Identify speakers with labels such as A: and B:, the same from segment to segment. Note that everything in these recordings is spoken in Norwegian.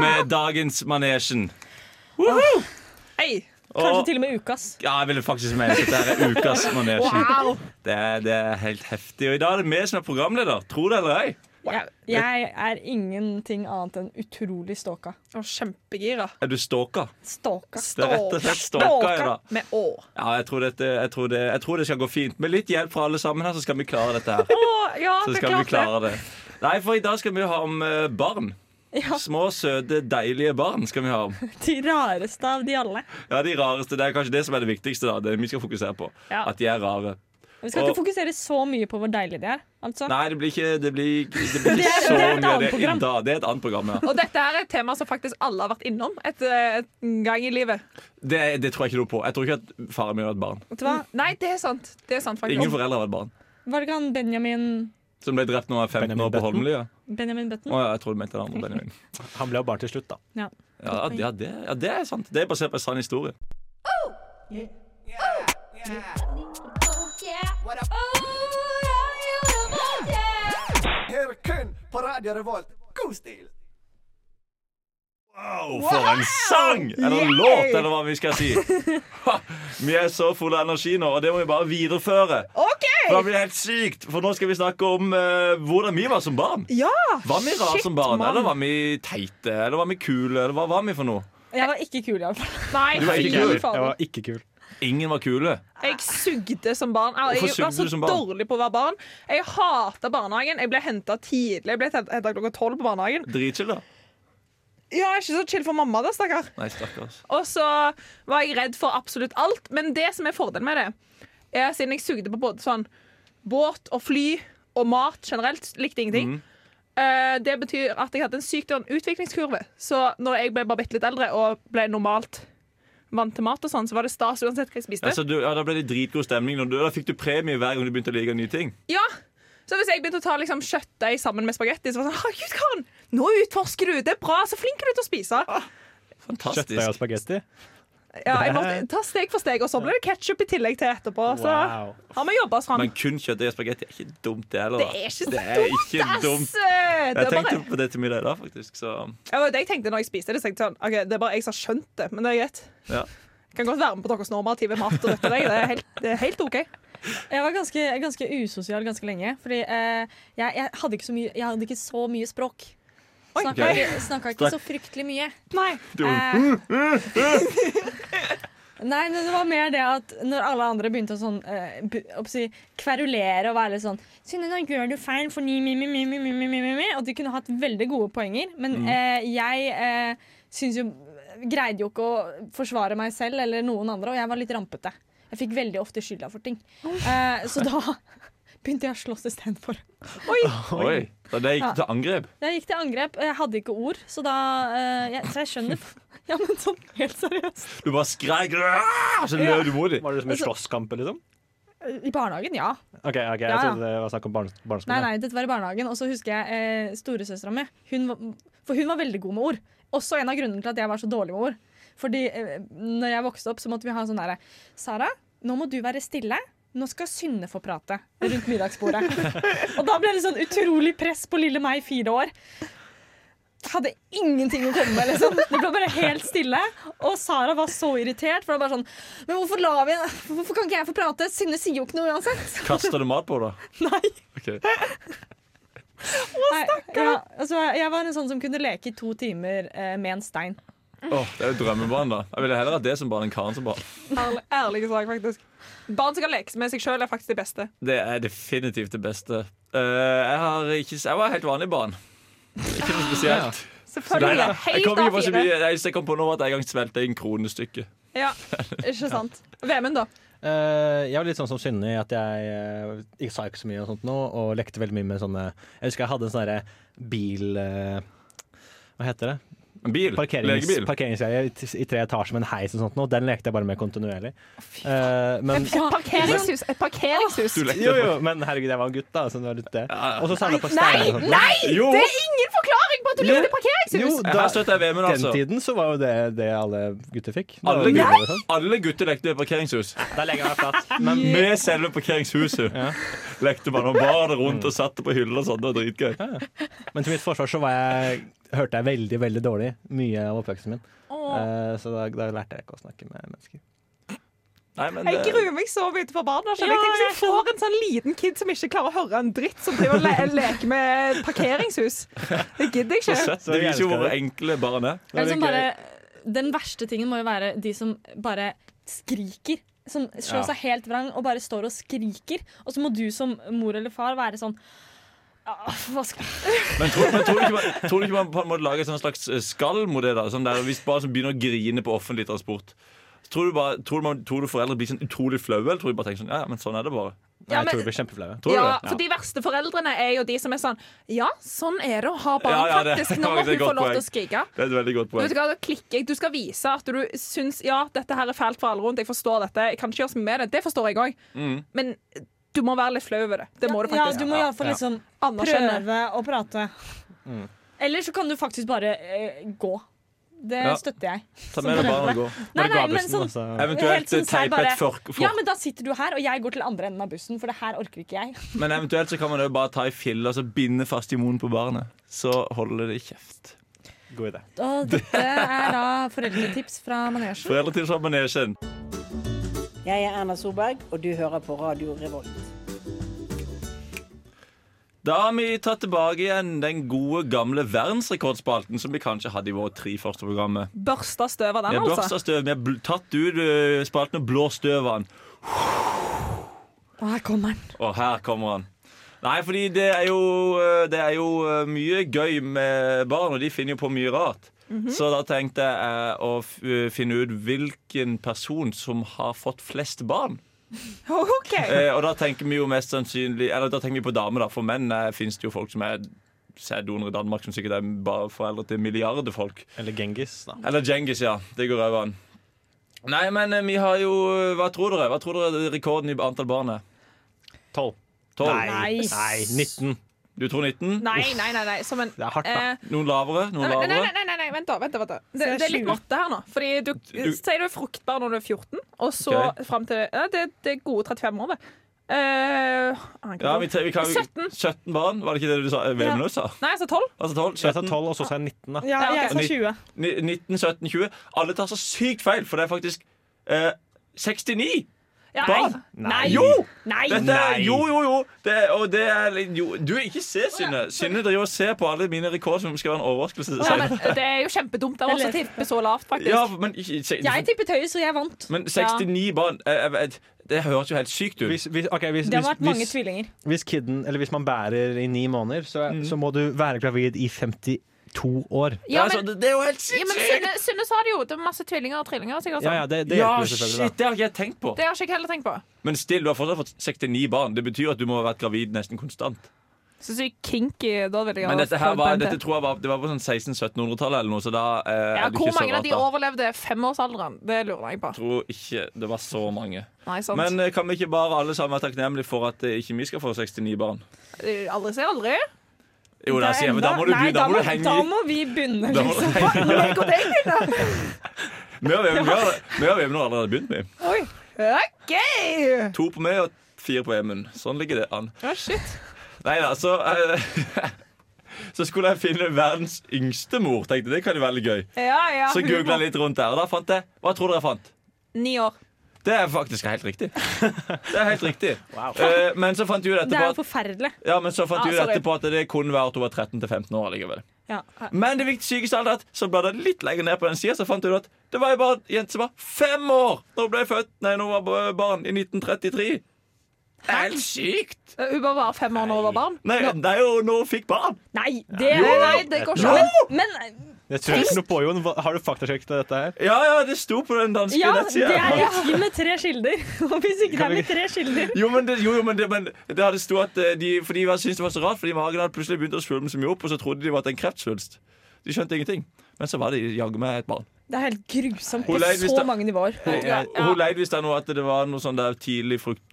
A: med dagens Manesjen.
B: Hei!
C: Kanskje
A: Og
C: til og med ukas.
A: ja, jeg ville faktisk mene at dette er ukas Manesjen. Det, er, det er helt heftig. Og i dag er det vi som er programleder. Tro det eller ei.
C: Jeg, jeg er ingenting annet enn utrolig stalka.
B: Og kjempegira.
A: Er du stalka?
C: Stalka.
A: Det er rett og slett stalka i dag.
B: Med å.
A: Ja, jeg tror, dette, jeg, tror det, jeg tror det skal gå fint. Med litt hjelp fra alle sammen her, så skal vi klare dette her.
B: Oh, ja,
A: Så skal vi
B: klare det.
A: det. Nei, for i dag skal vi ha om eh, barn.
C: Ja,
A: Små, søte, deilige barn skal vi ha
C: de rareste av de alle.
A: Ja, de rareste, Det er kanskje det som er det viktigste. da Det vi skal fokusere på.
C: Ja.
A: At de er rare.
C: Vi skal
A: Og-
C: ikke fokusere så mye på hvor deilige de er. Altså.
A: Nei, det blir ikke, det blir, det blir
C: Det
A: ikke
C: er-
A: så
C: det er
A: mye av det i dag. Det er et annet program, ja.
B: Og dette er et tema som faktisk alle har vært innom et, et gang i livet.
A: Det, det tror jeg ikke noe på. Jeg tror ikke at faren min var et barn.
C: Vet du hva?
B: Nei, det er sant. Det er sant faktisk.
A: Ingen foreldre har vært barn.
C: Var det ikke han Benjamin
A: Som ble drept når han var 15
D: Benjamin
A: år på
D: Button?
A: Holmlia.
C: Benjamin
A: Å
C: Button?
A: ja, jeg tror du mente den andre Benjamin.
D: Han ble jo barn til slutt, da.
C: Ja.
A: Ja, ja, det, ja, det er sant. Det er basert på en sann historie.
E: Her kun på Radio Revolt. God stil!
A: Wow, for en sang! Eller låt, eller hva vi skal si. Ha, vi er så fulle av energi nå, og det må vi bare videreføre.
B: Okay.
A: For det blir helt sykt, for nå skal vi snakke om uh, hvordan vi var som barn.
B: Ja!
A: Var vi rare som barn,
B: man.
A: eller var vi teite, eller var vi kule, eller hva var vi for noe?
C: Jeg var ikke kul, iallfall.
B: Nei,
A: Du var ikke kul.
D: Jeg var ikke kul.
A: Ingen var kule.
B: Jeg sugde som barn. Jeg var så dårlig på å være barn. Jeg hata barnehagen. Jeg ble henta tidlig. Jeg ble henta klokka tolv på barnehagen.
A: Dritkjell, da.
B: Ja, ikke så chill for mamma, da, stakkar.
A: Nei, stakkars.
B: Og så var jeg redd for absolutt alt. Men det som er fordelen med det, er siden jeg sugde på både sånn båt og fly og mat generelt, likte ingenting.
A: Mm.
B: Eh, det betyr at jeg hadde en sykt utviklingskurve. Så når jeg ble bare bitte litt eldre og ble normalt vant til mat, og sånn, så var det stas uansett hva jeg spiste.
A: Ja, så du, ja, da ble det dritgod stemning. du- Da fikk du premie hver gang du begynte å like nye ting.
B: Ja, så hvis jeg begynte å ta liksom, kjøttdeig sammen med spagetti, så var det sånn Herregud, Karen, nå utforsker du! Det er bra! Så flink er du til å spise!
D: Kjøttdeig og spagetti.
B: Ja, jeg måtte ta steg for steg, og så ble det ketsjup i tillegg til etterpå. Så
D: Wow.
B: har vi jobba oss fram.
A: Men kun kjøttdeig og spagetti er ikke dumt, det heller.
B: Det er ikke
A: Det er ikke
B: Ass!
A: dumt.
B: Det
A: Jeg
B: er
A: tenkte
B: bare,
A: på det til middag i dag, faktisk. Så
B: ja, det jeg tenkte når jeg spiste det. Så jeg tenkte sånn, ok, det er bare jeg som har skjønt det, men det er greit.
A: ja.
B: Jeg kan godt være med på deres normative mat. og dette, det er helt, det er helt OK.
C: Jeg var ganske, ganske, usosial ganske lenge. Fordi eh, jeg, jeg, hadde mye, jeg, hadde ikke så mye språk. Snakka ikke, ikke så fryktelig mye.
B: Nei.
C: Eh, Nei, det var mer det at når alle andre begynte å sånn eh, si, kverulere og være litt sånn 'Synne, nå gjør du feil for ni, mi, mi, mi, mi, mi, mi, mi, Og de kunne hatt veldig gode poenger, men mm. Eh, jeg eh, syns jo Greide jo ikke å forsvare meg selv eller noen andre, og jeg var litt rampete. Jeg fikk veldig ofte skylda for ting. Eh, så da begynte jeg å slåss istedenfor.
A: oi. Da det gikk til angrep.
C: Jeg gikk til angrep, jeg hadde ikke ord, så da eh, jeg, Så jeg skjønner Ja, men sånn helt seriøst.
A: Du bare skreik, og så løp du mot dem.
D: Var det som en
C: Altså-
D: slåsskamp, liksom?
C: I barnehagen, ja.
D: OK, ok, jeg
C: Ja, ja.
D: trodde det var snakk om barne
C: Nei, nei, dette var i barnehagen. Og så husker jeg eh, storesøstera mi. Hun var- For hun var veldig god med ord. Også en av grunnene til at jeg var så dårlig med ord. Fordi eh, når jeg vokste opp, så måtte vi ha sånn derre Sara, nå må du være stille. Nå skal Synne få prate rundt middagsbordet. og da ble det sånn utrolig press på lille meg, fire år. Hadde ingenting å komme med, liksom. Det ble bare helt stille. Og Sara var så irritert. For det var bare sånn Men hvorfor, la vi, hvorfor kan ikke jeg få prate? Synne sier jo ikke noe uansett.
A: Kasta du mat på henne?
C: Nei.
A: Okay.
C: Å, stakkar! ja, altså, jeg var en sånn som kunne leke i to timer eh, med en stein.
A: Åh, det er jo drømmebarn, da. Jeg ville heller hatt det som barn enn Karen som barn.
B: Ærlig, ærlig sak, faktisk. Barn som kan leke med seg sjøl, er faktisk det beste.
A: Det er definitivt det beste. Uh, jeg, har ikke, jeg var helt vanlig barn. Ikke noe spesielt.
B: Selvfølgelig.
A: Jeg
B: Helt
A: kom ikke på så
B: A4.
A: mye. Jeg, jeg kom på nå at jeg en gang svelget en kronestykke.
B: Ja, ikke sant. Vemund, da?
D: Uh, jeg var litt sånn som Synne i at jeg Jeg ikke sa ikke så mye og sånt nå, og lekte veldig mye med sånne Jeg husker jeg hadde en sånn bil... Uh, hva heter det?
A: Bil?
D: parkerings,
A: Legebil?
D: Parkeringsgreier i i tre etasjer med en heis og sånt. noe. Den lekte jeg bare med kontinuerlig. Uh, men,
B: Et parkeringshus! Et parkeringshus.
D: Jo, jo, men herregud, jeg var en gutt, da. Så det var litt det.
A: Ja, ja.
D: Og så samla på
B: Nei,
D: steiner sånt.
B: nei!
A: Jo!
B: Det er ingen forklaring på at du
D: lekte
B: likte parkeringshus!
D: Jo,
A: Her støtter jeg
D: den
A: altså.
D: tiden så var jo det det alle gutter fikk.
A: Alle, gutter,
D: sånn.
A: alle gutter lekte i parkeringshus.
D: Da legger jeg meg flatt. Men
A: Med selve parkeringshuset
D: Ja.
A: lekte man og bar det rundt og satte på hyller og sånn. Det var dritgøy.
D: Men til mitt forsvar så var jeg, hørte jeg veldig veldig dårlig mye av oppveksten min. Uh, så da, da lærte jeg ikke å snakke med mennesker.
A: Nei, men
B: Jeg gruer meg så mye for barna.
C: Ja,
B: skjønner jeg. tenker du får en sånn liten kid som ikke klarer å høre en dritt, som driver og le leker med parkeringshus. Det gidder jeg
A: så
B: ikke.
A: søtt. Det viser jo hvor enkle barn er.
C: Men som bare, den verste tingen må jo være de som bare skriker. Som slår
A: Ja.
C: seg helt vrang og bare står og skriker. Og så må du som mor eller far være sånn «Ah,
A: Men tror, men tror, du ikke man, tror du ikke man på en måte lager et sånn slags eh, skall mot det? da sånn der, Hvis barn som begynner å grine på offentlig transport Tror du, bare, tror, du, man, tror du foreldre blir sånn utrolig flaue? Eller tror du bare tenker sånn, ja, ja, men sånn er det bare
D: Nei,
B: Ja,
D: jeg tror de blir kjempeflaue.
B: Ja,
A: Ja,
B: for De verste foreldrene er jo de som er sånn Ja, sånn er det å ha barn,
A: Ja, ja, det-
B: faktisk. Nå må hun få lov til å skrike.
A: Det er et veldig godt poeng
B: du hva, da klikker jeg. Du skal vise at du syns ja, dette her er fælt for alle rundt. Jeg forstår dette. Jeg kan ikke gjøre så mye med det. Det forstår jeg òg.
A: Mm.
B: Men du må være litt flau over det. Det må du
C: Ja, du må iallfall liksom
B: Anerkjenne.
C: prøve å prate. Eller så kan du faktisk bare eh, gå. Det
A: Ja.
C: støtter jeg.
A: Ta med deg barna og gå
C: Nei, nei, men sånn
D: altså.
A: Eventuelt
C: Helt sånn, bare-
A: et fork for,
C: Ja, men da sitter du her, og jeg går til andre enden av bussen, for det her orker ikke jeg.
A: Men eventuelt så kan man jo bare ta i fille og så binde fast i munnen på barnet Så holder det i kjeft
D: God idé.
C: Og dette er da foreldretips fra manesjen.
A: Foreldretips fra manesjen
F: Jeg er Erna Solberg, og du hører på Radio Revolt.
A: Da har vi tatt tilbake igjen den gode gamle verdensrekordspalten Som vi kanskje hadde i våre tre første programmer
B: Børsta støv av
A: Vi
B: den,
A: har
B: altså.
A: Børsta støv, vi har bl- tatt ut øh, spalten og blåst støv av den
C: Og her kommer den.
A: Og her kommer han. Nei, fordi det er jo, øh, det er jo øh, mye gøy med barn, og de finner jo på mye rart. Så da tenkte jeg eh, å øh, finne ut hvilken person som har fått flest barn.
B: OK.
A: Eh, og da tenker vi jo mest sannsynlig Eller da tenker vi på damer, da. For menn eh, fins det jo folk som er sæddonorer i Danmark, som sikkert er bare foreldre til milliarder folk.
D: Eller Genghis, da.
A: Eller Genghis, ja. Det går over an. Nei, men eh, vi har jo Hva tror dere? Hva tror dere rekorden i antall barn er?
D: Tolv.
A: 12?
D: Nei. Nei, 19.
A: Du tror 19?
B: Nei, nei, nei. nei. Som en
D: Det er hardt, da.
B: eh,
A: Noen lavere? Noen
B: Nei, nei,
A: lavere?
B: nei, nei, nei, vent da, vent da, vent da. Det, det er litt matte her nå. Fordi du,
A: Du-
B: sier du er fruktbar når du er 14, og så
A: okay.
B: frem til ja, det, det er gode 35 år, det. Uh,
A: Ja, vi, vi kan,
B: 17.
A: 17 barn, var det ikke det du sa? Vemund sa?
B: Nei, altså 12.
A: Altså 12,
D: 17. jeg sa
A: 17,
D: 12, og så sa jeg 19, da.
C: Ja,
B: Ja,
C: jeg sa 20.
A: 19, 17, 20. Alle tar så sykt feil, for det er faktisk uh, 69
B: Ja,
A: barn.
D: Nei.
A: Jo!
C: Nei!
A: Dette jo, jo, jo. Det, og det er jo, Du, ikke se, Synne. Synne driver og ser på alle mine rekorder som skal være en overraskelse.
B: Ja, men det er jo kjempedumt av oss å tippe så lavt, faktisk.
A: Ja, men, ikke- se-
C: Jeg tippet høyest, så jeg vant.
A: men 69 barn jeg, jeg Det høres jo helt sykt ut.
D: Hvis, hvis, okay, hvis,
C: Det har
D: hvis,
C: vært mange tvillinger.
D: hvis, kidden, eller hvis man bærer i ni måneder, så,
A: Mm.
D: så må du være gravid i 52 år.
B: Ja,
A: altså,
B: men,
A: det, det er jo helt
B: ja, men
A: sinnssykt!
B: Synne, Synne sa det jo. Det er masse tvillinger og trillinger. Sikkert,
D: Ja,
B: sånn.
D: ja, det, det
A: Ja,
D: hjelper jo selvfølgelig.
A: shit, det har ikke jeg tenkt på.
B: Det har ikke jeg heller tenkt på.
A: Men still, du har fortsatt fått 69 barn. Det betyr at du må ha vært gravid nesten konstant.
B: Så sykt kinky. Da vil jeg
A: Men dette her var, dette tror jeg var, det var på sånn 1600-1700-tallet eller noe, så da eh,
B: Ja,
A: er du
B: hvor
A: ikke så
B: mange av
A: rart.
B: de
A: da.
B: overlevde femårsalderen? Det lurer jeg på.
A: Jeg tror ikke det var så mange.
B: Nei, sant.
A: Men eh, kan vi ikke bare alle sammen være takknemlige for at eh, ikke vi skal få 69 barn?
B: Eh, aldri si aldri.
A: Jo, da, sier jeg, men da må du,
C: Nei,
A: begynne- da må du henge
C: da må vi begynne,
A: Da må
C: liksom.
A: henge i. Vi Vemund- vi har- vi har allerede begynt med.
B: Oi. OK!
A: To på meg og fire på Emund. Sånn ligger det an.
B: Ja, shit.
A: Nei da, så uh, Så skulle jeg finne verdens yngste mor. Tenkte Det kan jo være veldig gøy.
B: Ja, ja,
A: Så googla jeg litt rundt der, og da fant jeg Hva tror dere jeg fant?
B: Ni år.
A: Det er faktisk helt riktig. Det er helt riktig. Eh, men så fant vi ut
C: Det er
A: jo
C: jo
A: at,
C: forferdelig.
A: ja, men så fant
B: Ah,
A: vi ut etterpå at det kunne være at hun var 13-15 år likevel.
C: Ja.
A: Men det viktigste sykeste alt er at så ble det litt lenger ned på den sida, så fant du ut at det var jo bare en jente som var fem år når hun ble født Nei, når hun var barn i 1933. Det er helt sykt!
B: Eh, Hun bare var fem år når hun var barn.
A: Nei, det er jo når hun fikk barn.
C: Nei, det
B: Nei, nei, det går ikke an.
C: Men
D: Jeg tror ikke noe på, Jon. Har du faktasjekket dette her?
A: Ja, ja, det sto på den danske
C: ja, det
A: nettsida.
C: er riktig med tre kilder. Og hvis ikke det er med tre kilder
A: Jo, men det, jo, jo, men det, men det hadde stått at eh, de, fordi de var- syntes det var så rart, fordi magen hadde plutselig begynt å svulme så mye opp, og så trodde de var at det en kreftsvulst. De skjønte ingenting. Men så var det jaggu meg et barn.
C: Det er helt grusomt på så mange nivåer.
A: Ja, Hun leide visst av noe at det var noe sånn der tidlig frukt...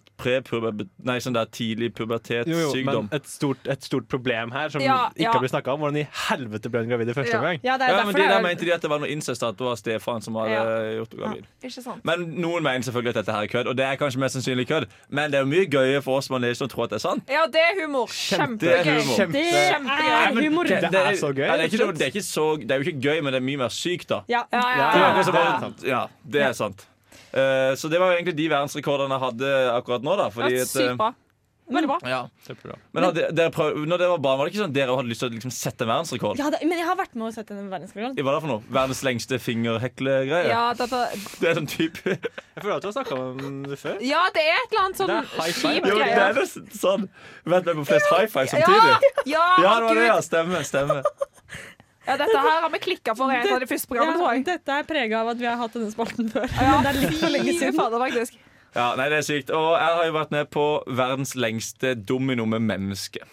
A: Nei, sånn der tidlig
D: Jo, jo,
A: pubertetssykdom.
D: men et stort, et stort problem her som
B: Ja,
D: ikke
B: ja.
D: har blitt snakka om. Hvordan i helvete ble hun gravid i første
B: Ja.
D: omgang?
C: Ja, det er
A: Ja, men de der
C: det
A: mente de at det var noe incest, at det var stefaren som hadde
B: Ja.
A: gjort henne gravid.
B: Ikke sant?
A: Men noen mener selvfølgelig at dette her er kødd, og det er kanskje mest sannsynlig kødd. Men det er jo mye gøyere for oss som har og tror at det er sant.
B: Ja, det er humor.
A: Det er
B: Kjempegøy.
A: humor.
D: Kjempe-
C: Det
B: Kjempegøy.
C: er humor.
D: Det er så gøy,
A: Ja, det, er ikke, det, er ikke det er jo ikke gøy, men det er mye mer sykt, da.
C: Ja.
B: Ja, ja,
A: Det er
D: det er sant.
A: Ja. Eh, så det var jo egentlig de verdensrekordene jeg hadde akkurat nå, da. Fordi
B: Det
A: at, eh,
B: Sykt bra. Veldig bra.
A: ja.
D: Kjempebra.
A: Men hadde, dere prøv, når dere var barn, var det ikke sånn at dere hadde lyst til å liksom sette en verdensrekord?
C: Ja, det, men jeg har vært med å sette en verdensrekord.
A: Hva er det for noe? Verdens lengste fingerheklegreie?
B: Ja, det,
A: Det er sånn type
D: Jeg føler at du har snakka om det før.
B: ja, det er et eller annet sånn
D: er high five.
A: det er nesten sånn. Vent, hvem på flest high five samtidig?
B: ja,
A: Ja, det var det, ja. Stemmer. stemmer.
B: Ja, dette her har vi klikka for i et av de første programmene, tror jeg.
C: dette er prega av at vi har hatt denne spalten før.
B: Ja,
C: Men det er litt for lenge siden.
B: fader, faktisk.
A: Ja, nei, det er sykt. Og jeg har jo vært med på verdens lengste domino med menneske.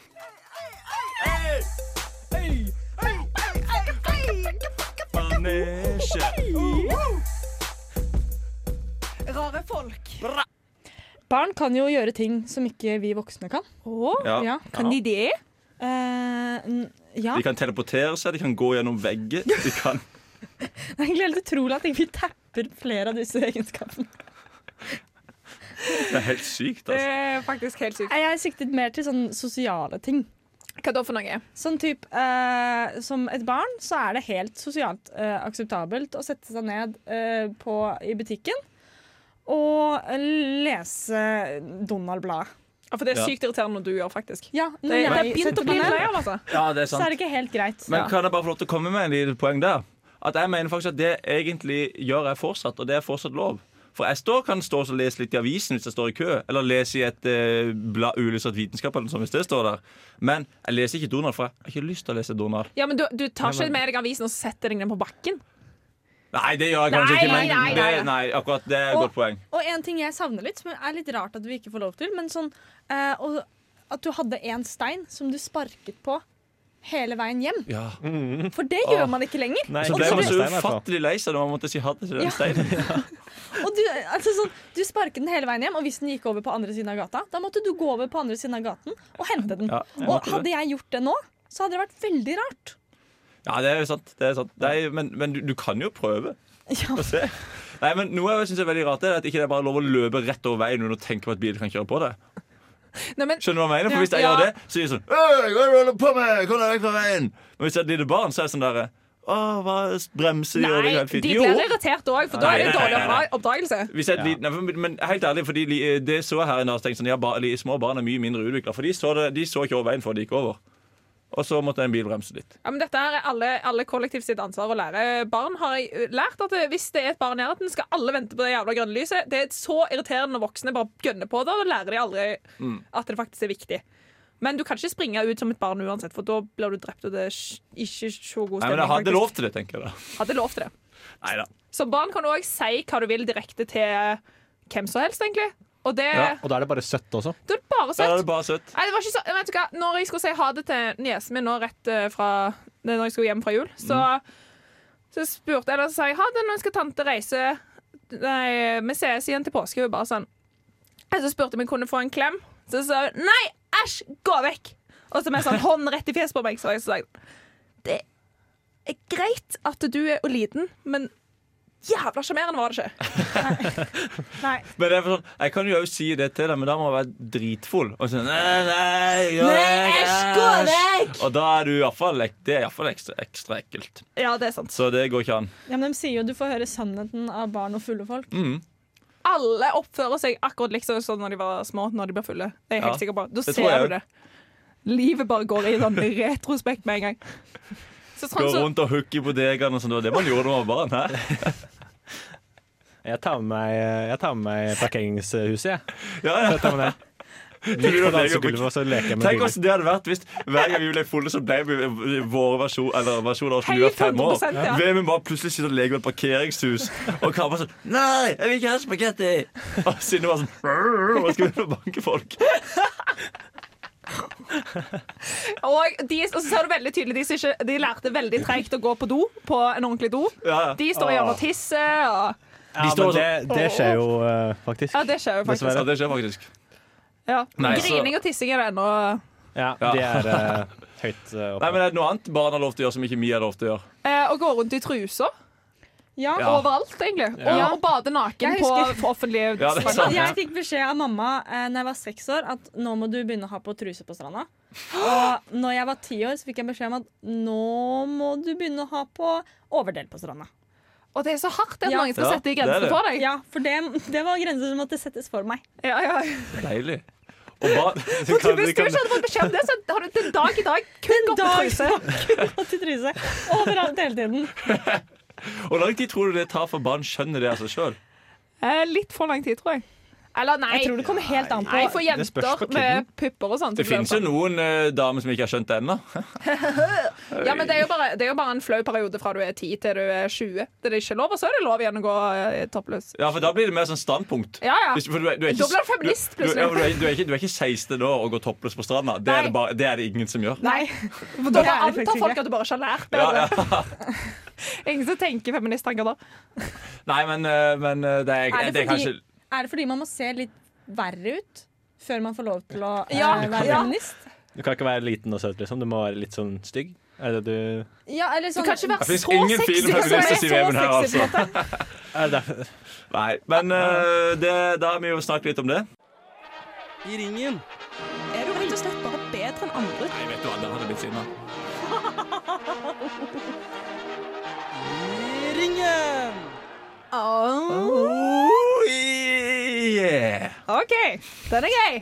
B: Rare folk.
C: Barn kan jo gjøre ting som ikke vi voksne kan.
B: Oh,
A: Ja.
C: Ja.
B: kan de det?
C: Eh, n- ja.
A: De kan teleportere seg, de kan gå gjennom vegger. De kan
C: Det er egentlig helt utrolig at vi tapper flere av disse egenskapene.
A: Det er helt sykt,
B: Det
A: altså.
B: er faktisk helt sykt.
C: Jeg siktet mer til sånne sosiale ting.
B: Hva da for noe?
C: Sånn typ, uh, Som et barn så er det helt sosialt uh, akseptabelt å sette seg ned uh, på, i butikken og lese Donald-bladet.
B: Ja, for det er
A: Ja.
B: sykt irriterende når du gjør, faktisk.
C: Ja,
B: Det,
C: når
B: det
C: jeg
B: er begynt å bli
C: meg
B: av, altså.
A: Ja, det er sant.
C: så er det ikke helt greit.
A: Men
C: Ja.
A: kan jeg bare få lov til å komme med en liten poeng der? At jeg mener faktisk at det egentlig gjør jeg fortsatt, og det er fortsatt lov. For jeg står, kan stå og lese litt i avisen hvis jeg står i kø, eller lese i et eh, blad ulyssert vitenskap, eller noe sånt, hvis det står der. Men jeg leser ikke Donald, for jeg har ikke lyst til å lese Donald.
B: Ja, men du, du tar ikke med deg avisen og setter deg ned på bakken?
A: Nei, det gjør jeg kanskje
B: Nei,
A: ikke, men
B: nei, nei.
A: Det, nei, akkurat det er et
C: Og-
A: godt poeng.
C: Og en ting jeg savner litt, som er litt rart at vi ikke får lov til, men sånn eh, og, at du hadde en stein som du sparket på hele veien hjem.
A: Ja.
C: For det gjør
A: Åh.
C: man ikke lenger.
D: Nei,
A: Så ble man så ufattelig lei seg når man måtte si ha det til den
C: Ja.
A: steinen.
C: Og du, altså sånn, du sparket den hele veien hjem, og hvis den gikk over på andre siden av gata, da måtte du gå over på andre siden av gaten og hente den.
A: Ja,
C: og hadde jeg gjort det nå, så hadde det vært veldig rart.
A: Ja, det er jo sant. Det er sant. Det er, men men du, du kan jo prøve.
C: Ja.
A: å se. Nei, men Noe jeg synes er veldig rart, er at ikke det er bare lov å løpe rett over veien uten å tenke på at bilen kan kjøre på deg.
B: Nei, men
A: Skjønner du hva jeg mener? For Hvis jeg
B: Ja.
A: gjør det, så sier jeg sånn «Øy, Hva er det du holder på med? Kom deg vekk fra veien! Men hvis det er et lite barn, så er det sånn derre Å, hva bremser de? og det
B: Nei,
A: er helt fint.
B: de
A: Jo.
B: blir irritert òg, for da er det
A: nei,
B: dårlig
A: nei, nei.
B: oppdra- oppdragelse.
A: Hvis jeg er et nei, men helt ærlig, fordi li- det så jeg her en dag, så tenkte jeg sånn, ja, ba, li- små barn er mye mindre utvikla. For de så, det, de så ikke over veien før de gikk over. Og så måtte en bil bremse litt.
B: Ja, men dette er alle, alle kollektivt sitt ansvar å lære. Barn har jeg lært at hvis det er et barn i nærheten, skal alle vente på det jævla grønne lyset. Det er så irriterende når voksne bare gønner på det, og da lærer de aldri
A: Mm.
B: at det faktisk er viktig. Men du kan ikke springe ut som et barn uansett, for da blir du drept, og det er ikke så god
A: Nei, men jeg hadde lov til det, tenker jeg da.
B: Hadde lov til det.
A: Neida.
B: Så barn kan òg si hva du vil direkte til hvem som helst, egentlig. Og det,
A: Ja.
D: Og da er det bare søtt også.
B: Da er bare
A: Da
B: søtt.
A: er det bare søtt.
B: Nei, det var ikke så, vet du hva? Når jeg skulle si ha det til niesen min nå rett eh, fra Når jeg skulle hjem fra jul, så, så spurte jeg eller så sa jeg ha det når skal tante reise Nei, vi ses igjen til påske. Hun bare sånn Så spurte jeg om jeg kunne få en klem. Så sa hun nei, æsj, gå vekk! Og så med sånn hånd rett i fjeset på meg, så jeg sa jeg, det er greit at du er liten, men jævla sjarmerende var det ikke.
C: Nei.
A: Men det er sånn, jeg kan jo òg si det til deg, men da må jeg være dritfull. Og sånn, nei, nei, gå
B: Nei, æsj, gå
A: vekk! Og da er du i hvert fall, det er iallfall ekstra, ekstra ekkelt.
B: Ja, det er sant.
A: Så det går ikke an.
C: Ja, men De sier jo du får høre sannheten av barn og fulle folk.
A: Mm.
B: alle oppfører seg akkurat liksom sånn når de var små, når de blir fulle. Det er jeg helt
A: Ja,
B: sikker på. Da ser du det. Livet bare går i sånn retrospekt med en gang.
A: Gå
B: sånn
A: rundt og hooke i bodegaen og sånn. Det var det man gjorde da man var barn. Hæ?
D: Jeg tar med meg, jeg tar med meg parkeringshuset, jeg.
A: Ja, ja.
D: Jeg tar med det.
A: Tenk
D: oss
A: hvordan det hadde vært hvis hver gang vi ble fulle, så ble vi vår versjon Eller versjon av oss når vi var
B: Helt
A: fem år.
B: 100%, ja.
A: Vi bare plutselig sitter og leker med et parkeringshus, og Kari bare sånn Nei, jeg vil ikke ha spagetti! Og Synne var sånn Hva skal vi gjøre for å banke folk?
B: Og, de, og så ser du veldig tydelig de, ikke, de lærte veldig treigt å gå på do, på en ordentlig do.
A: Ja, ja.
B: De står gjerne og tisser. Og,
D: Ja,
A: står
D: men det, det skjer jo uh, faktisk.
B: ja, det skjer jo faktisk.
A: Ja, det skjer faktisk.
B: Ja.
A: Nei, så-
B: Grining og tissing er det ennå
D: Ja, det er uh, høyt uh,
A: Nei, men Er det noe annet barn har lov til å gjøre som ikke vi har lov til å gjøre?
B: eh, Å gå rundt i truser
C: Ja.
A: Ja.
B: overalt, egentlig.
D: Ja.
B: Og, og bade naken på
C: husker-
B: offentlige
A: Ja, sant.
C: Jeg fikk beskjed av mamma eh, Når jeg var seks år at nå må du begynne å ha på truse på stranda. Og når jeg var ti år, så fikk jeg beskjed om at nå må du begynne å ha på overdel på stranda.
B: Og det er så hardt at
C: Ja.
B: mange skal
A: Ja,
B: sette grenser
A: det det.
B: for deg.
C: Ja, for det, det var grenser som måtte settes for meg.
B: Ja, ja.
A: Deilig. Og barn,
B: du du, hvis du ikke hadde fått beskjed om det, så har du den dag i dag kun. Gått
C: i truse overalt hele tiden.
A: Hvor lang tid tror du det tar for barn skjønner det av seg sjøl?
B: Eh, litt for lang tid, tror jeg. Eller nei.
C: Jeg tror det kommer helt an på.
B: Nei, for jenter
D: på
B: med pupper og sånt.
A: Det finnes jo noen uh, damer som ikke har skjønt det ennå.
B: Ja, men det er, jo bare, det er jo bare en flau periode fra du er 10 til du er 20. Det er ikke lov, og så er det lov igjen å gå uh, toppløs.
A: Ja, for da blir det mer sånn standpunkt.
B: Ja, ja.
A: Hvis- for du du er
B: Da blir du feminist,
A: plutselig. du, ja, du, er, du, er ikke, du er ikke 16 år og går toppløs på stranda. Det er det, bare, det er det ingen som gjør.
B: Nei. For da
C: Det det
B: antar folk at du bare ikke har lært
A: Ja,
B: bedre.
A: ja.
B: Ingen som tenker feministtanker da.
A: Nei, men, eh, men eh, det, er,
C: Er det
A: det er
C: fordi-
A: kanskje
C: Er det fordi man må se litt verre ut før man får lov til å eh,
B: Ja,
C: være
B: ja.
C: feminist?
D: Du kan ikke være liten og søt, liksom. Du må være litt sånn stygg. Er det du
C: Ja, eller
B: Du
C: sånn
B: kan ikke være
A: Det
B: så
A: ingen
B: sexy.
A: fine
B: som er
A: her, altså.
D: er det derfor?
A: Nei. Men eh, det, da har vi jo snakket litt om det.
G: I ringen.
H: Er du rett og slett bare bedre enn andre?
A: Nei, vet du hva, der hadde jeg blitt sinna.
G: I ringen.
A: Oh, yeah.
B: OK, den er gøy.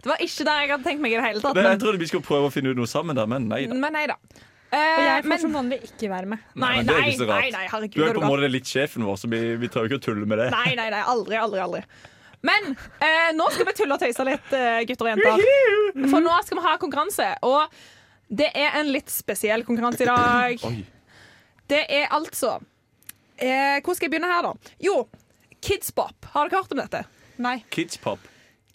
B: Det var ikke der jeg hadde tenkt meg i det hele tatt.
A: Men jeg trodde vi skulle prøve å finne ut noe sammen der, men nei da.
B: men nei da.
C: Og
B: Eh,
C: jeg får
B: men,
C: som vanlig ikke være med.
B: nei,
A: men det er
B: nei,
A: ikke så rart.
B: nei, nei, herregud.
A: Du er på en måte litt sjefen vår, så vi, vi trenger ikke å tulle med det.
B: Nei, nei, nei, aldri, aldri, aldri. Men eh, nå skal vi tulle og tøyse litt, eh, gutter og jenter. For nå skal vi ha konkurranse. Og det er en litt spesiell konkurranse i dag.
A: Oi.
B: Det er altså eh, Hvor skal jeg begynne her, da? Jo, Kidsbop. Har dere hørt om dette?
C: Nei.
A: Kids pop.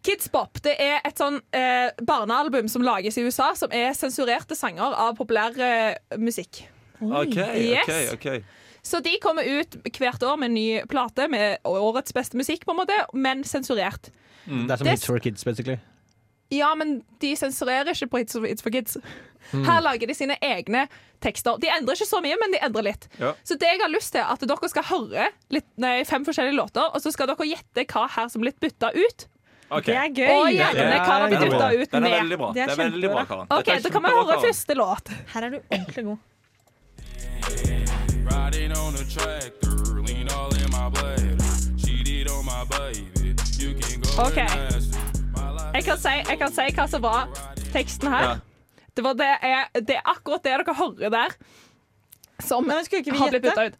B: Kids Pop, det er et sånn eh, barnealbum som lages i USA, som er sensurerte sanger av populær eh, musikk.
A: OK,
B: Yes.
A: OK. ok
B: Så de kommer ut hvert år med en ny plate med årets beste musikk, på en måte, men sensurert.
A: Mm.
D: Det er som
B: Det-
D: Hits for Kids, basically.
B: Ja, men de sensurerer ikke på Hits for, Hits for Kids.
A: Mm.
B: Her lager de sine egne tekster. De endrer ikke så mye, men de endrer litt.
A: Ja.
B: Så det jeg har lyst til, er at dere skal høre litt, nei, fem forskjellige låter, og så skal dere gjette hva her som blir bytta ut.
A: Okay.
C: Det er gøy.
B: Og gjerne hva har blir
A: er
B: bytta
A: ut
B: ut
A: Det er
B: med.
A: veldig bra.
C: Det er
A: Det er veldig bra. Karen.
B: OK,
A: er
B: da kan vi høre
A: Karen.
B: første låt.
C: Her er du ordentlig god.
I: Riding on a tractor, lean all in my bladder. Cheated on my baby. You can go
B: Ok.
I: and ask
B: Jeg kan, si, jeg kan si hva som var teksten her.
A: Ja.
B: Det, var det, er, det er akkurat det dere hører der, som
C: ikke
B: har blitt bytta ut.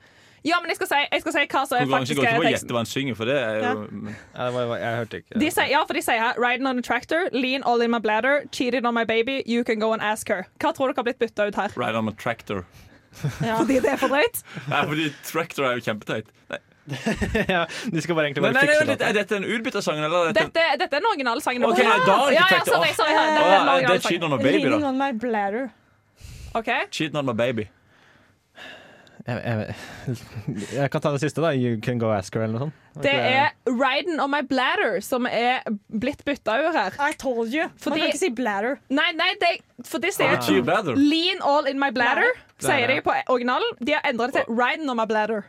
B: Ja, men jeg skal si, jeg skal si hva som er faktisk
A: går ikke
B: er
A: på å gjette hva han synger, for det er jo
D: Ja, det var, jeg hørte ikke.
B: De sier, ja, for de sier her Riding on a tractor, lean all in my bladder, cheated on my baby, you can go and ask her. Hva tror dere har blitt bytta ut her?
A: Ride on a tractor.
B: Fordi det er for drøyt?
A: Nei, fordi tractor er jo kjempeteit. Nei,
D: ja, de skal bare egentlig bare
A: nei,
D: fikse
A: nei,
D: låta.
A: Er dette en utbyttersang, eller er dette
B: Dette, dette er en originalsang.
A: Ok, nei, da er det
B: ja,
A: ikke
B: ja, sorry, sorry,
A: ja, det er
B: 'Cheating
A: on a baby, da.
C: on my bladder.
B: Ok.
A: Cheating on my baby.
D: Jeg, jeg, jeg kan ta det siste, da. You can go ask her, eller noe sånt.
B: Det er Riding on my bladder som er blitt bytta ut her.
C: I told you.
B: Fordi-
C: Man kan ikke si bladder.
B: Nei, nei, det, for de sier
A: ah.
B: Lean all in my bladder, sier de på originalen. De har endra det til Riding on my bladder.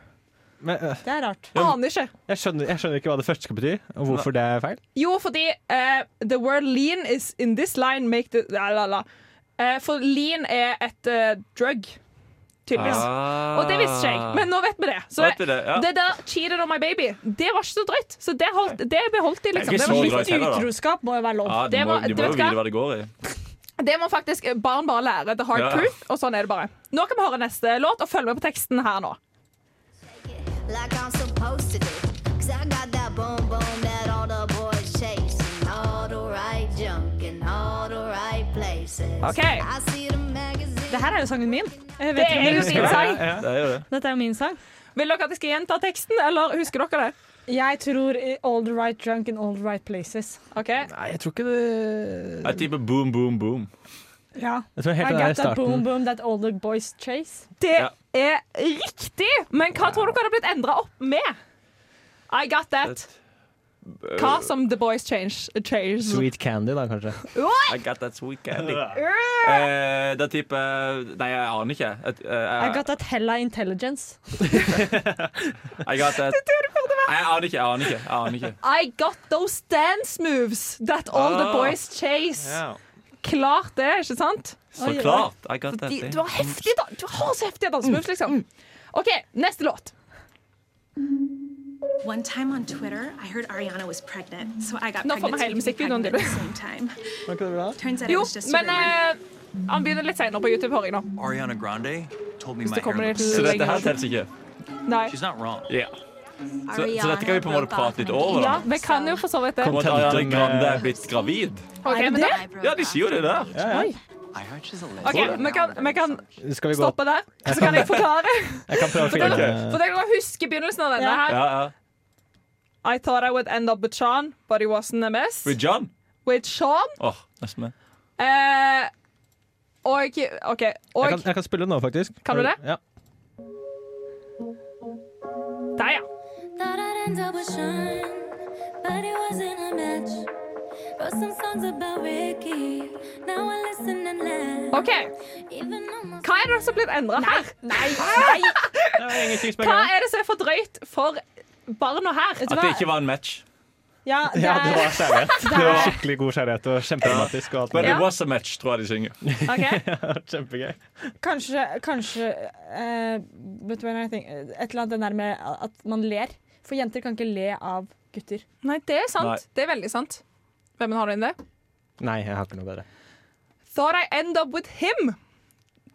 D: Men, uh,
C: Det er rart.
B: Aner ikke.
D: jeg, skjønner, jeg skjønner ikke hva det første skal bety, og hvorfor det er feil.
B: Jo, fordi uh, the word lean is in this line make the la, la, la. Uh, For lean er et drug, tydeligvis.
A: Ah.
B: Og det visste ikke jeg, men nå vet vi det. Så
A: Vet vi det, ja.
B: det der 'cheated on my baby', det var ikke så drøyt. Så det, holdt, det beholdt de, liksom.
A: Det er heller.
C: Utroskap må jo være lov.
A: Ja, de
B: Det
A: må,
B: var-
A: de
B: du
A: må jo vite hva det går i.
B: det må faktisk barn bare lære the hard
A: Ja.
B: truth, og sånn er det bare. Nå kan vi høre neste låt, og følge med på teksten her nå.
J: Like I'm supposed to do. Cause I got that boom boom that all the boys chasing. All the right junk in all the right places.
B: OK.
J: I see the magazine.
C: Det her er jo sangen min. Jeg vet
B: Det er jo din
C: det.
B: sang.
A: Det er jo det.
C: Dette er jo min sang.
B: Vil dere at jeg skal gjenta teksten, eller husker dere det?
C: Jeg tror all the right drunk in all the right places.
B: Okay.
D: Nei, jeg tror ikke det
A: Jeg tipper boom, boom, boom.
C: Ja.
D: Jeg tror
C: I
D: det
C: got that boom boom that all the boys chase.
B: Det
A: Ja.
B: er riktig! Men hva tror dere hadde blitt endra opp med? I got that. Hva som The Boys Change? change.
D: Sweet Candy, da, kanskje.
A: I got that sweet candy. Eh, da tipper Nei, jeg aner ikke. Uh, uh,
C: I got that hella intelligence.
A: I got that jeg aner ikke. Jeg aner ikke. Jeg aner ikke.
B: I got those dance moves that all the
A: Ah.
B: boys chase. Klart det, ikke sant?
A: Så
C: Oi,
A: klart. I got that
B: du har heftig, Du har så heftige dansemoves, liksom. OK, neste låt.
H: One time on Twitter, I heard Ariana was pregnant, so I got
B: Nå får vi
H: pregnant
B: hele musikkvideoen
H: pregnant
B: til.
H: at the same time.
D: Var ikke det bra?
H: Turns out it
B: Jo,
H: was just
B: men
H: rumor.
B: eh, han begynner litt senere på YouTube, hører jeg nå.
K: Ariana Grande told me
B: Hvis
K: my
B: det kommer
K: hair looks
A: Så dette her teller ikke.
B: Nei.
K: She's not wrong.
A: Ja. Så, så dette kan vi på en måte prate litt over.
B: Ja, vi kan jo for så vidt det.
A: Kommer Ariana Grande er blitt gravid.
B: Okay, men det?
A: Ja, de sier jo det der.
K: Ja, ja.
B: ok, vi kan, vi kan
D: Skal vi gå
B: stoppe der, så kan jeg forklare.
D: Jeg kan prøve å finne
B: for dere husker begynnelsen av denne her.
A: Ja, ja.
B: I thought I would end up with Sean, but he wasn't a mess.
A: With John?
B: With Sean.
A: Åh, nesten med.
B: Eh, og OK.
D: jeg kan, jeg kan spille nå, faktisk.
B: Kan du det?
D: Ja.
B: der, ja.
J: Thought I'd end up with Sean, but it wasn't a match. Wrote some songs about Ricky. Now I listen and laugh.
B: OK.
J: Even
B: Hva er det som er blitt endra her?
C: Nei, nei!
D: Det ingenting som
B: Hva er det som er for drøyt for barna her?
A: At det ikke var en match.
C: Ja, det
D: Ja, det var kjærlighet. Det var skikkelig god kjærlighet og kjempedramatisk. Og alt
A: But it was a match, tror jeg de synger.
B: Okay.
D: Kjempegøy.
C: kanskje, kanskje uh? Et eller annet det der med at man ler. For jenter kan ikke le av gutter.
B: Nei, det er sant.
A: Nei.
B: Det er veldig sant. Hvem har du inn det?
D: Nei, jeg har ikke noe bedre.
B: Thought I end up with him.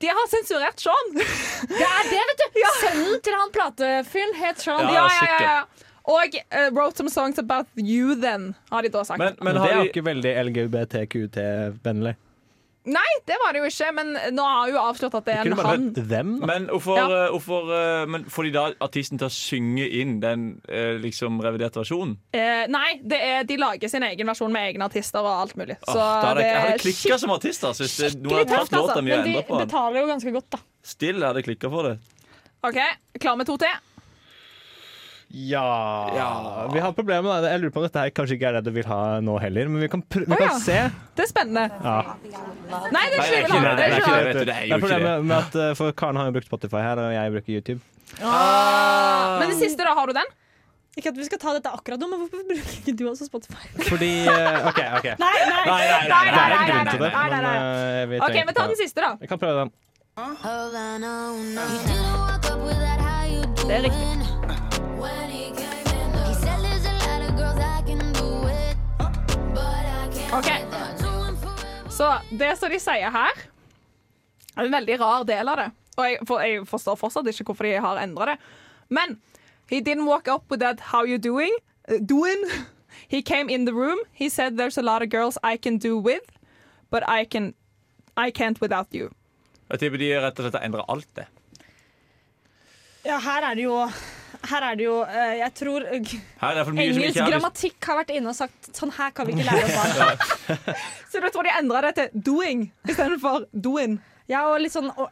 B: De har sensurert Sean.
C: Det er det, vet du! Sønnen til han platefyren het Sean.
A: Ja,
B: Ja, ja, ja, ja. Og uh, wrote some songs about you then, har de da sagt.
A: Men,
D: Men
A: men
D: det er jo ikke veldig LGBTQT-vennlig.
B: Nei, det var det jo ikke, men nå har hun jo avslørt at det er en han.
D: dem.
A: Men hvorfor,
B: Ja.
A: eh, hvorfor eh, men Får de da artisten til å synge inn den eh, liksom reviderte versjonen?
B: Eh, nei, det er, de lager sin egen versjon med egne artister og alt mulig. Så
A: Åh, da hadde jeg, jeg
B: det
A: hadde klikka som artist. Altså, hvis det, noen hadde tatt låta mi og
C: Men de
A: endra på den.
C: betaler jo ganske godt, da.
A: Still hadde jeg klikka for det.
B: OK, klar med to til?
D: Ja. Vi har problemer med det. Jeg lurer på om dette her kanskje ikke er det du vil ha nå heller, men vi kan, pr vi kan
B: ja.
D: se.
B: Det er spennende.
D: Ja.
B: Nei, det er ikke det.
A: det.
B: Er
A: ikke det,
B: det.
A: Det er jo ikke det.
D: problemet med at uh, For Karen har jo brukt Spotify her, og jeg bruker YouTube.
B: Ah. Men det siste, da? Har du den?
C: Ikke at vi skal ta dette akkurat nå, men hvorfor bruker ikke du også Spotify?
D: Fordi uh, OK, OK.
C: Nei, nei!
A: Nei, nei, nei,
D: Det er
B: nei,
D: en
B: nei,
D: grunn til det.
B: nei, nei,
D: Men
B: nei.
D: uh,
B: OK, vi tar den siste, da.
D: Jeg kan prøve den.
J: You
B: Det er riktig. OK. Så det som de sier her, er en veldig rar del av det. Og jeg, for, jeg forstår fortsatt ikke hvorfor de har endra det. Men he didn't walk up with that 'how you doing'. uh, doing. He came in the room. He said there's a lot of girls I can do with, but I can I can't without you.
A: Jeg tipper de rett og slett har endra alt det.
C: Ja, her er det jo her er det jo eh, Jeg tror eh,
A: er
C: engelsk grammatikk har vært inne og sagt sånn her kan vi ikke lære oss barn.
B: Så du tror de endra det til 'doing' istedenfor 'doin'?
C: Ja, og litt sånn og,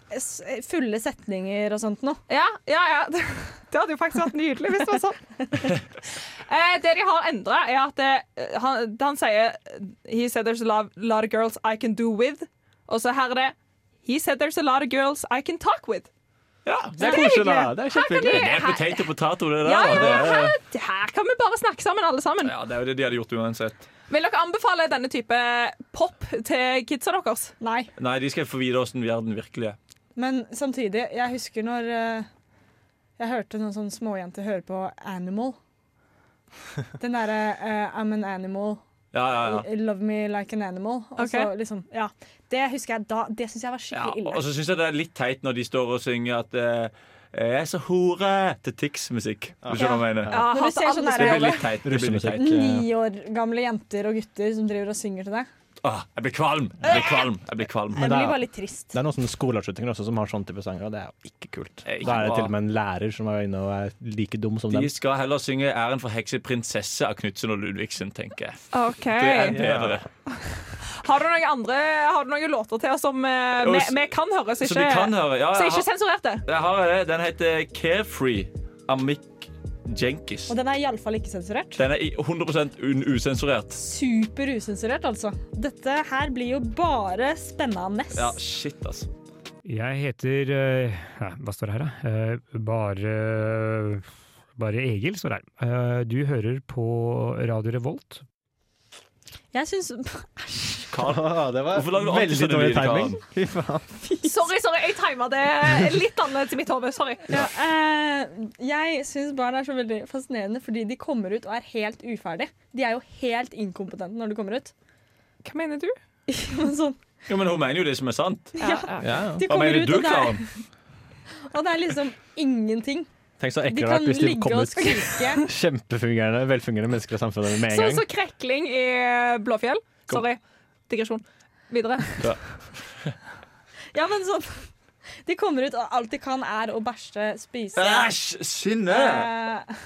C: fulle setninger og sånt noe.
B: Ja, ja, ja. Det hadde jo faktisk vært nydelig hvis det var sånn. eh, det de har endra, er at det, han, han sier He said there's a lot, lot of girls I can do with. Og så her er det He said there's a lot of girls I can talk with.
A: Ja,
D: Det er koselig, da. Det er kjempehyggelig.
A: Det er potato potato, det der.
B: Ja, ja,
A: er,
B: her, her kan vi bare snakke sammen, alle sammen.
A: ja, det er jo det de hadde gjort uansett.
B: Vil dere anbefale denne type pop til kidsa deres?
C: Nei.
A: Nei, de skal få vite åssen verden virkelig er.
C: Men samtidig, jeg husker når eh, jeg hørte noen sånne småjenter høre på Animal. Den derre uh, I'm an animal,
A: Ja, ja, ja.
C: love me like an animal. Og
B: Ok.
C: så liksom, ja. Det husker jeg da. Det syns jeg var
A: ja
C: skikkelig ille.
A: og så syns jeg det er litt teit når de står og synger at eh, jeg er så hore til Tix-musikk. Du skjønner hva jeg mener?
B: Ja,
C: Når du ser sånn
A: Det blir litt teit.
C: Ni år gamle jenter og gutter som driver og synger til deg.
A: Ah, Jeg blir kvalm! Jeg blir kvalm. Jeg blir kvalm.
C: Jeg
D: Men det
C: blir
D: er-
C: bare litt trist.
D: Det er noen sånne skoleavslutninger også som har sånn type sanger, og det er jo ikke kult.
A: ikke
D: Da er det til og med en lærer som er inne og er like dum som
A: De
D: dem.
A: skal heller synge 'Æren for hekseprinsesse' av Knutsen og Ludvigsen, tenker jeg.
B: Okay.
A: Det er bedre.
B: Har du noen andre Har du noen låter til oss som eh, vi, kan høre, så
A: så
B: ikke,
A: høre, ja,
B: så ikke
A: har-
B: sensurerte?
A: Jeg har det. Den heter 'Carefree' av Mick Jenkis.
C: Og den er iallfall ikke sensurert.
A: Den er 100 un usensurert.
C: Super usensurert, altså. Dette her blir jo bare spennende.
A: Ja, shit, altså.
L: Jeg heter uh, ja, Hva står det her, da? Uh, bare Bare Egil står det her. Eh, du hører på Radio Revolt.
C: Jeg syns
A: Æsj.
D: det var
A: Hvorfor lager du alltid
D: veldig
A: sånne
D: dårlig
A: lyder,
D: timing. Fy faen.
B: Sorry, sorry, jeg tima det litt annerledes i mitt hode. Sorry.
C: ja, eh, Jeg syns barn er så veldig fascinerende fordi de kommer ut og er helt uferdige. De er jo helt inkompetente når de kommer ut.
B: Hva mener du?
C: sånn,
A: Jo, men hun mener jo det som er sant.
C: ja.
D: Ja.
C: De
A: Hva
C: kommer
A: mener
C: ut,
A: du,
C: og det, er, og det er liksom ingenting.
D: Tenk så
C: De
D: ekkelt
C: kan
D: hvis de kom
C: og
D: ut
C: skrike.
D: kjempefungerende, velfungerende mennesker i samfunnet med en
B: Sånn
D: gang.
B: som krekling i Blåfjell. Sorry. Digresjon. Videre.
C: Ja, men sånn De kommer ut, og alt de kan, er å bæsje, spise
A: Æsj! Synne!
C: eh,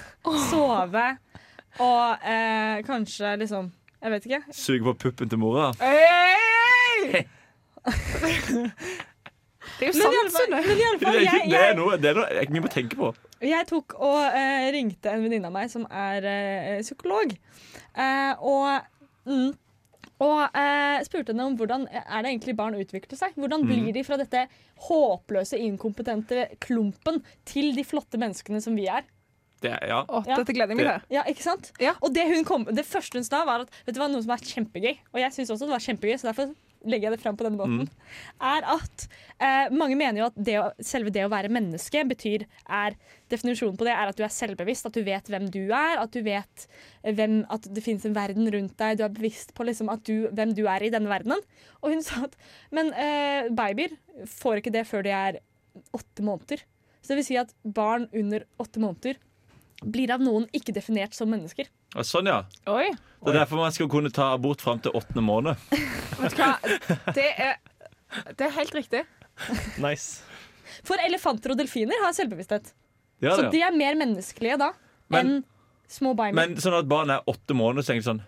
C: Sove og eh, kanskje liksom Jeg vet ikke.
A: Suge på puppen til mora.
B: Hey! Det er jo
C: Men
B: sant, Sunne.
C: men iallfall, jeg,
A: Det er,
C: jeg,
A: det er noe, det er noe jeg mye må tenke på.
C: jeg tok og eh, ringte en venninne av meg som er eh, psykolog. Eh, og mm, og eh, spurte henne om hvordan er det egentlig barn utvikler seg. Hvordan
A: Mm.
C: blir de fra dette håpløse, inkompetente klumpen til de flotte menneskene som vi er?
A: Det er, ja.
B: Å,
C: Ja.
B: Dette gleder jeg meg til.
C: Ja, ikke sant?
B: Ja.
C: Og det, hun kom, det første hun sa, var at vet du hva, noe som er kjempegøy, og jeg syns også det var kjempegøy, så derfor legger jeg det fram på denne måten, er at eh, mange mener jo at det å, selve det å være menneske betyr er Definisjonen på det er at du er selvbevisst, at du vet hvem du er, at du vet eh, hvem, at det finnes en verden rundt deg, du er bevisst på liksom at du, hvem du er i denne verdenen. Og hun sa at men eh, babyer får ikke det før de er åtte måneder. Så det vil si at barn under åtte måneder blir av noen ikke definert som mennesker.
A: Sånn, ja.
B: Oi.
A: Det er derfor man skal kunne ta abort fram til åttende måned.
B: Vet du hva? Det er, det er helt riktig.
D: Nice.
C: For elefanter og delfiner har selvbevissthet.
A: Ja,
C: så
A: det,
C: de er mer menneskelige da
A: Men-
C: enn små babyer.
A: Men sånn at barn er åtte måneder, så tenker sånn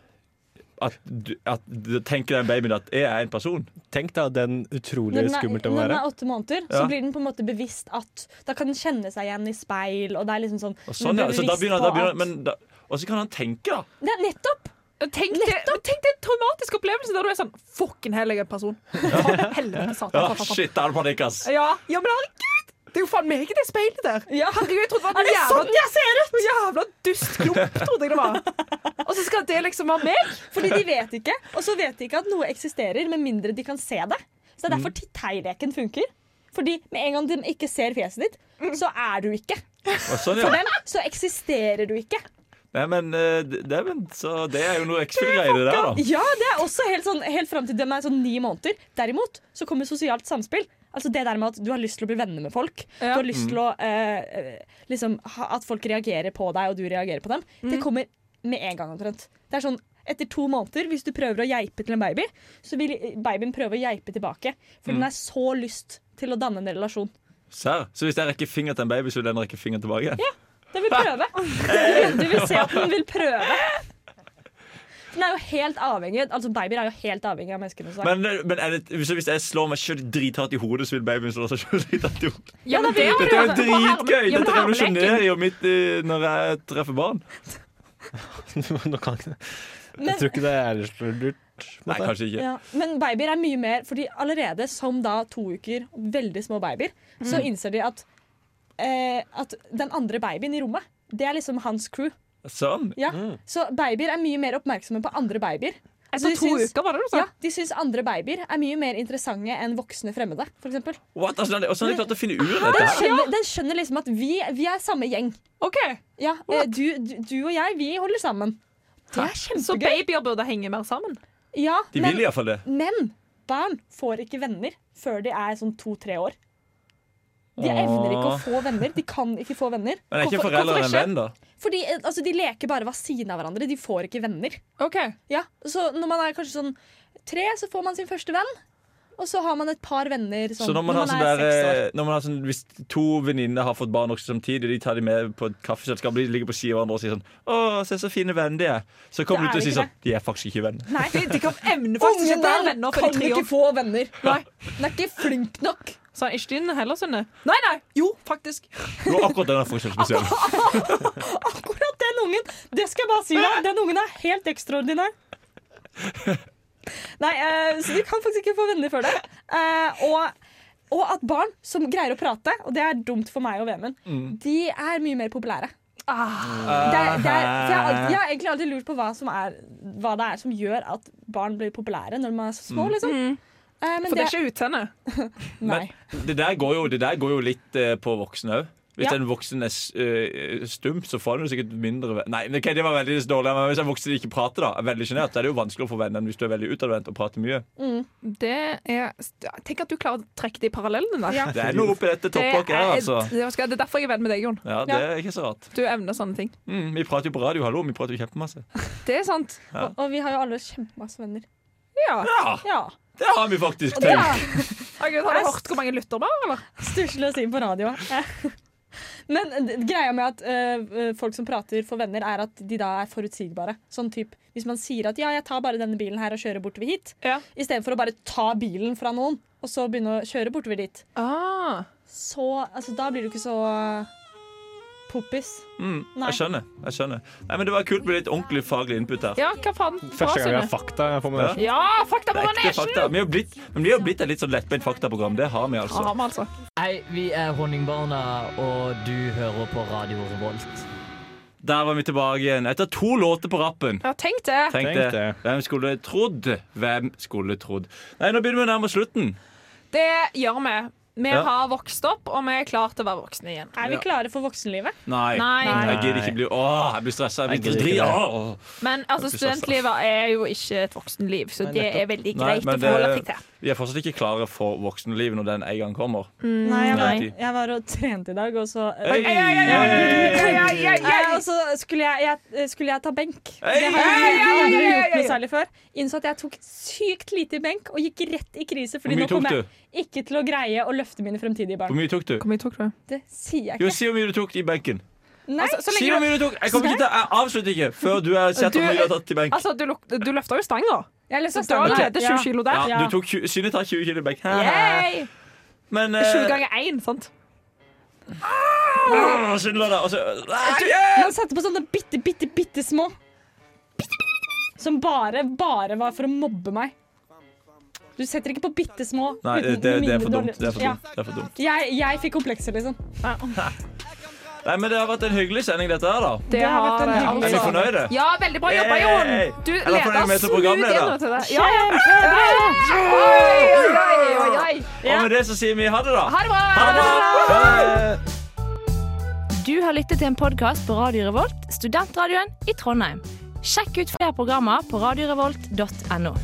A: at, du, at du tenker den babyen at jeg er en person.
D: Tenk da den utrolig
C: når den, er,
D: skummelt å være.
C: når den er åtte måneder,
A: Ja.
C: så blir den på en måte bevisst at Da kan den kjenne seg igjen i speil, og det er liksom sånn
A: Og sånn, ja. Så da begynner, da begynner Men da, og så kan han tenke, da.
C: Er nettopp!
B: Tenk det, tenk det er en traumatisk opplevelse der du er sånn Fucking hellige person. Ja. helvete, satan.
A: Ja, shit, er panikk, ass.
B: Ja, ja, men herregud! Det er jo faen meg ikke det speilet der.
C: Ja.
B: Herregud, jeg trodde det var en jævla,
C: sånn jeg ser ut?!
B: jævla dustklump, trodde jeg det var. Og så skal det liksom være meg?
C: Fordi de vet ikke. Og så vet de ikke at noe eksisterer med mindre de kan se det. Så det er
A: Mm.
C: derfor titteileken funker. Fordi med en gang de ikke ser fjeset ditt, så er du ikke.
A: Sånn, ja.
C: For dem så eksisterer du ikke.
A: Nei, men, eh, det, det, men så det er jo noe X-Fill-greier, det der, da.
C: Ja, det er også helt, sånn, helt fram til de er sånn ni måneder. Derimot så kommer sosialt samspill. Altså det der med at Du har lyst til å bli venner med folk.
B: Ja.
C: Du har lyst til å eh, eh, liksom, ha, At folk reagerer på deg, og du reagerer på dem. Det kommer med en gang omtrent. Det er sånn etter to måneder, hvis du prøver å geipe til en baby, så vil babyen prøve å geipe tilbake. For den har så lyst til å danne en relasjon.
A: Serr? Så hvis jeg rekker finger til en baby, så vil den rekke finger tilbake? igjen?
C: Den vil prøve. Du, vil se at den vil prøve. Den er jo helt avhengig Altså Babyer er jo helt avhengig av menneskene. så-
A: Men, men er det, hvis, hvis jeg slår meg sjøl drithardt i hodet, så vil babyen slå seg sjøl drithardt i hodet?
B: Ja, det det
A: Dette er jo dritgøy! Dette revolusjonerer jo mitt i- når jeg treffer barn.
D: Nå kan ikke Jeg tror ikke det er lurt.
A: Nei, kanskje ikke.
C: Ja, men babyer er mye mer Fordi allerede som da to uker, veldig små babyer, så innser de at eh, At den andre babyen i rommet, det er liksom hans crew.
A: Sånn.
C: Ja. Så babyer er mye mer oppmerksomme på andre babyer.
B: Altså,
C: de
B: to
C: syns-
B: uker, var det du?
C: Ja, de syns andre babyer er mye mer interessante enn voksne fremmede. For eksempel.
A: What? Altså, den- Hvordan har de klart å finne ut av
C: den,
A: dette? her?
C: skjønner, den skjønner liksom at vi, vi er samme gjeng.
B: OK.
C: Ja, eh, du, du, du og jeg, vi holder sammen. Det er kjempegøy.
B: Så babyer burde henge mer sammen?
C: Ja,
A: De
C: men,
A: vil iallfall det.
C: men barn får ikke venner før de er sånn to-tre år. De evner ikke å få venner. De kan ikke få venner.
A: Men er ikke
C: Hvorfor-
A: foreldrene
C: hvorfor
A: en
C: ikke?
A: venn, da?
C: Fordi eh, altså, De leker bare ved siden av hverandre. De får ikke venner.
B: OK.
C: Ja, så når man er kanskje sånn tre så får man sin første venn. Og så har man et par venner sånn,
A: Så når man har sånn
C: er seks år.
A: eh, når man har sånn, Hvis to venninner har fått barn også samtidig, de tar de med på et kaffeselskap, de ligger på ski av hverandre og sier sånn 'Å, se så fine venner de er', så kommer du til å si sånn 'De er faktisk ikke venner'.
C: Nei,
B: De, de kan evne faktisk ikke være venner for
C: kan
B: de tre
C: ikke få venner. Nei, Den er ikke flink nok.
B: Sa ikke din heller, Synne? Nei, nei. Jo, faktisk.
A: Jo, akkurat den er for eksempel spesiell.
C: Akkurat den ungen! Det skal jeg bare si deg. Den ungen er helt ekstraordinær. Nei, uh, så du kan faktisk ikke få venner før det. Uh, og, og at barn som greier å prate, og det er dumt for meg og Vemund,
A: Mm.
C: de er mye mer populære.
B: Ah.
C: Det er, det er, jeg, har alltid, jeg har egentlig alltid lurt på hva, som er, hva det er som gjør at barn blir populære når de er så små.
A: Mm.
C: Liksom. Eh, men
B: For det er ikke utseendet.
C: Nei.
A: Det der går jo, det der går jo litt på voksne òg. Hvis
C: Ja.
A: en voksen er eh, stum, så får han jo sikkert mindre Nei, okay, det var veldig dårlig. Men hvis en voksen ikke prater, da, er veldig sjenert, så er det jo vanskelig å få venner enn hvis du er veldig utadvendt og prater mye.
B: Det er Tenk at du klarer å trekke de parallellene der.
C: Ja.
A: Det er noe oppi dette toppåket her, altså.
B: Det er det er derfor jeg er venn med deg, Jon.
A: Ja, det er ikke så rart.
B: Du evner sånne ting.
A: Mm, vi prater jo på radio, hallo. Vi prater jo kjempemasse.
B: Det er sant.
A: Ja.
C: Og vi har jo alle kjempemasse venner.
B: Ja.
A: Ja,
C: Ja.
A: det har vi faktisk tenkt.
B: Har du hørt hvor mange lytter vi har, eller?
C: Stusslig å si på radio. Men greia med at uh, folk som prater for venner, er at de da er forutsigbare. Sånn typ, Hvis man sier at ja, jeg tar bare denne bilen her og kjører bortover hit,
B: Ja.
C: istedenfor å bare ta bilen fra noen og så begynne å kjøre bortover dit,
B: Ah.
C: så altså, da blir du ikke så poppis.
A: Mm, jeg skjønner. jeg skjønner Nei, men Det var kult med litt ordentlig faglig input her.
B: Ja, hva faen?
D: Første gang vi har fakta på Manesjen.
B: Ja, fakta på manesjen!
A: fakta. Vi har blitt, men vi har blitt et litt sånn lettbeint faktaprogram. Det har vi, altså.
B: har vi altså.
M: Hei, vi er Honningbarna, og du hører på Radio Revolt.
A: Der var vi tilbake igjen etter to låter på rappen.
B: Ja, tenk det.
A: Tenk det. Hvem skulle trodd? Hvem skulle trodd? Nei, Nå begynner vi å nærme oss slutten.
B: Det gjør vi. Vi
A: Ja.
B: har vokst opp, og vi er klare til å være voksne igjen.
C: Er vi klare for voksenlivet?
A: Nei.
B: Nei.
A: Jeg gidder ikke bli Åh, jeg blir stressa. Jeg
D: Jeg
A: blir.
B: Men altså, studentlivet er jo ikke et voksenliv, så det er veldig
A: Nei,
B: greit
A: men
B: å forholde seg til.
A: Vi er fortsatt ikke klare for voksenlivet når den en gang kommer.
C: Nei, jeg var,
A: Nei.
C: jeg var og trente i dag, og så Og så skulle jeg, jeg, skulle jeg ta benk.
A: Hey!
C: Det har jeg aldri gjort noe særlig før. Innså at jeg tok sykt lite i benk og gikk rett i krise. Fordi
A: Hvor
C: nå kommer
A: tok
C: jeg ikke til å greie å løfte mine fremtidige
A: Hvor
C: barn.
A: mye tok du?
B: Hvor mye tok du?
C: Det sier jeg ikke. Jo.
A: Si hvor mye du tok i benken.
C: Nei,
B: Altså, så
A: Si hvor mye du tok Jeg ikke til Jeg avslutter ikke før du har sett hvor mye du har tatt i benk.
B: altså, du, du løfta jo stanga.
C: Jeg løfter
B: Så du har
C: stangen.
B: allerede 20 kilo der.
A: Ja,
C: Ja.
A: du tok 20, Synne tar 20 kilo back.
B: Yay!
A: Men
B: 20
A: eh,
B: ganger 1, sant?
A: Ah, Synne Nei, yeah!
C: Man satte på sånne bitte, bitte, bitte små. Som bare, bare var for å mobbe meg. Du setter ikke på bitte små.
A: Nei, det, det, det er for dumt. Det er for
C: Ja.
A: dumt. Det er for dumt.
C: Jeg, jeg fikk komplekser, liksom.
A: Nei, men Det har vært en hyggelig sending, dette her, da.
B: Det
C: har vært en hyggelig
A: Er vi fornøyde?
B: Ja, veldig bra jobba, Jon. Du leder smooth gjennom til det. Ja, ja. Oi, oi, oi, oi, oi.
A: Og med det så sier vi ha det, da.
B: Ha det bra.
A: Ha det bra.
N: Du har lyttet til en podkast på Radio Revolt, studentradioen i Trondheim. Sjekk ut flere programmer på radiorevolt.no.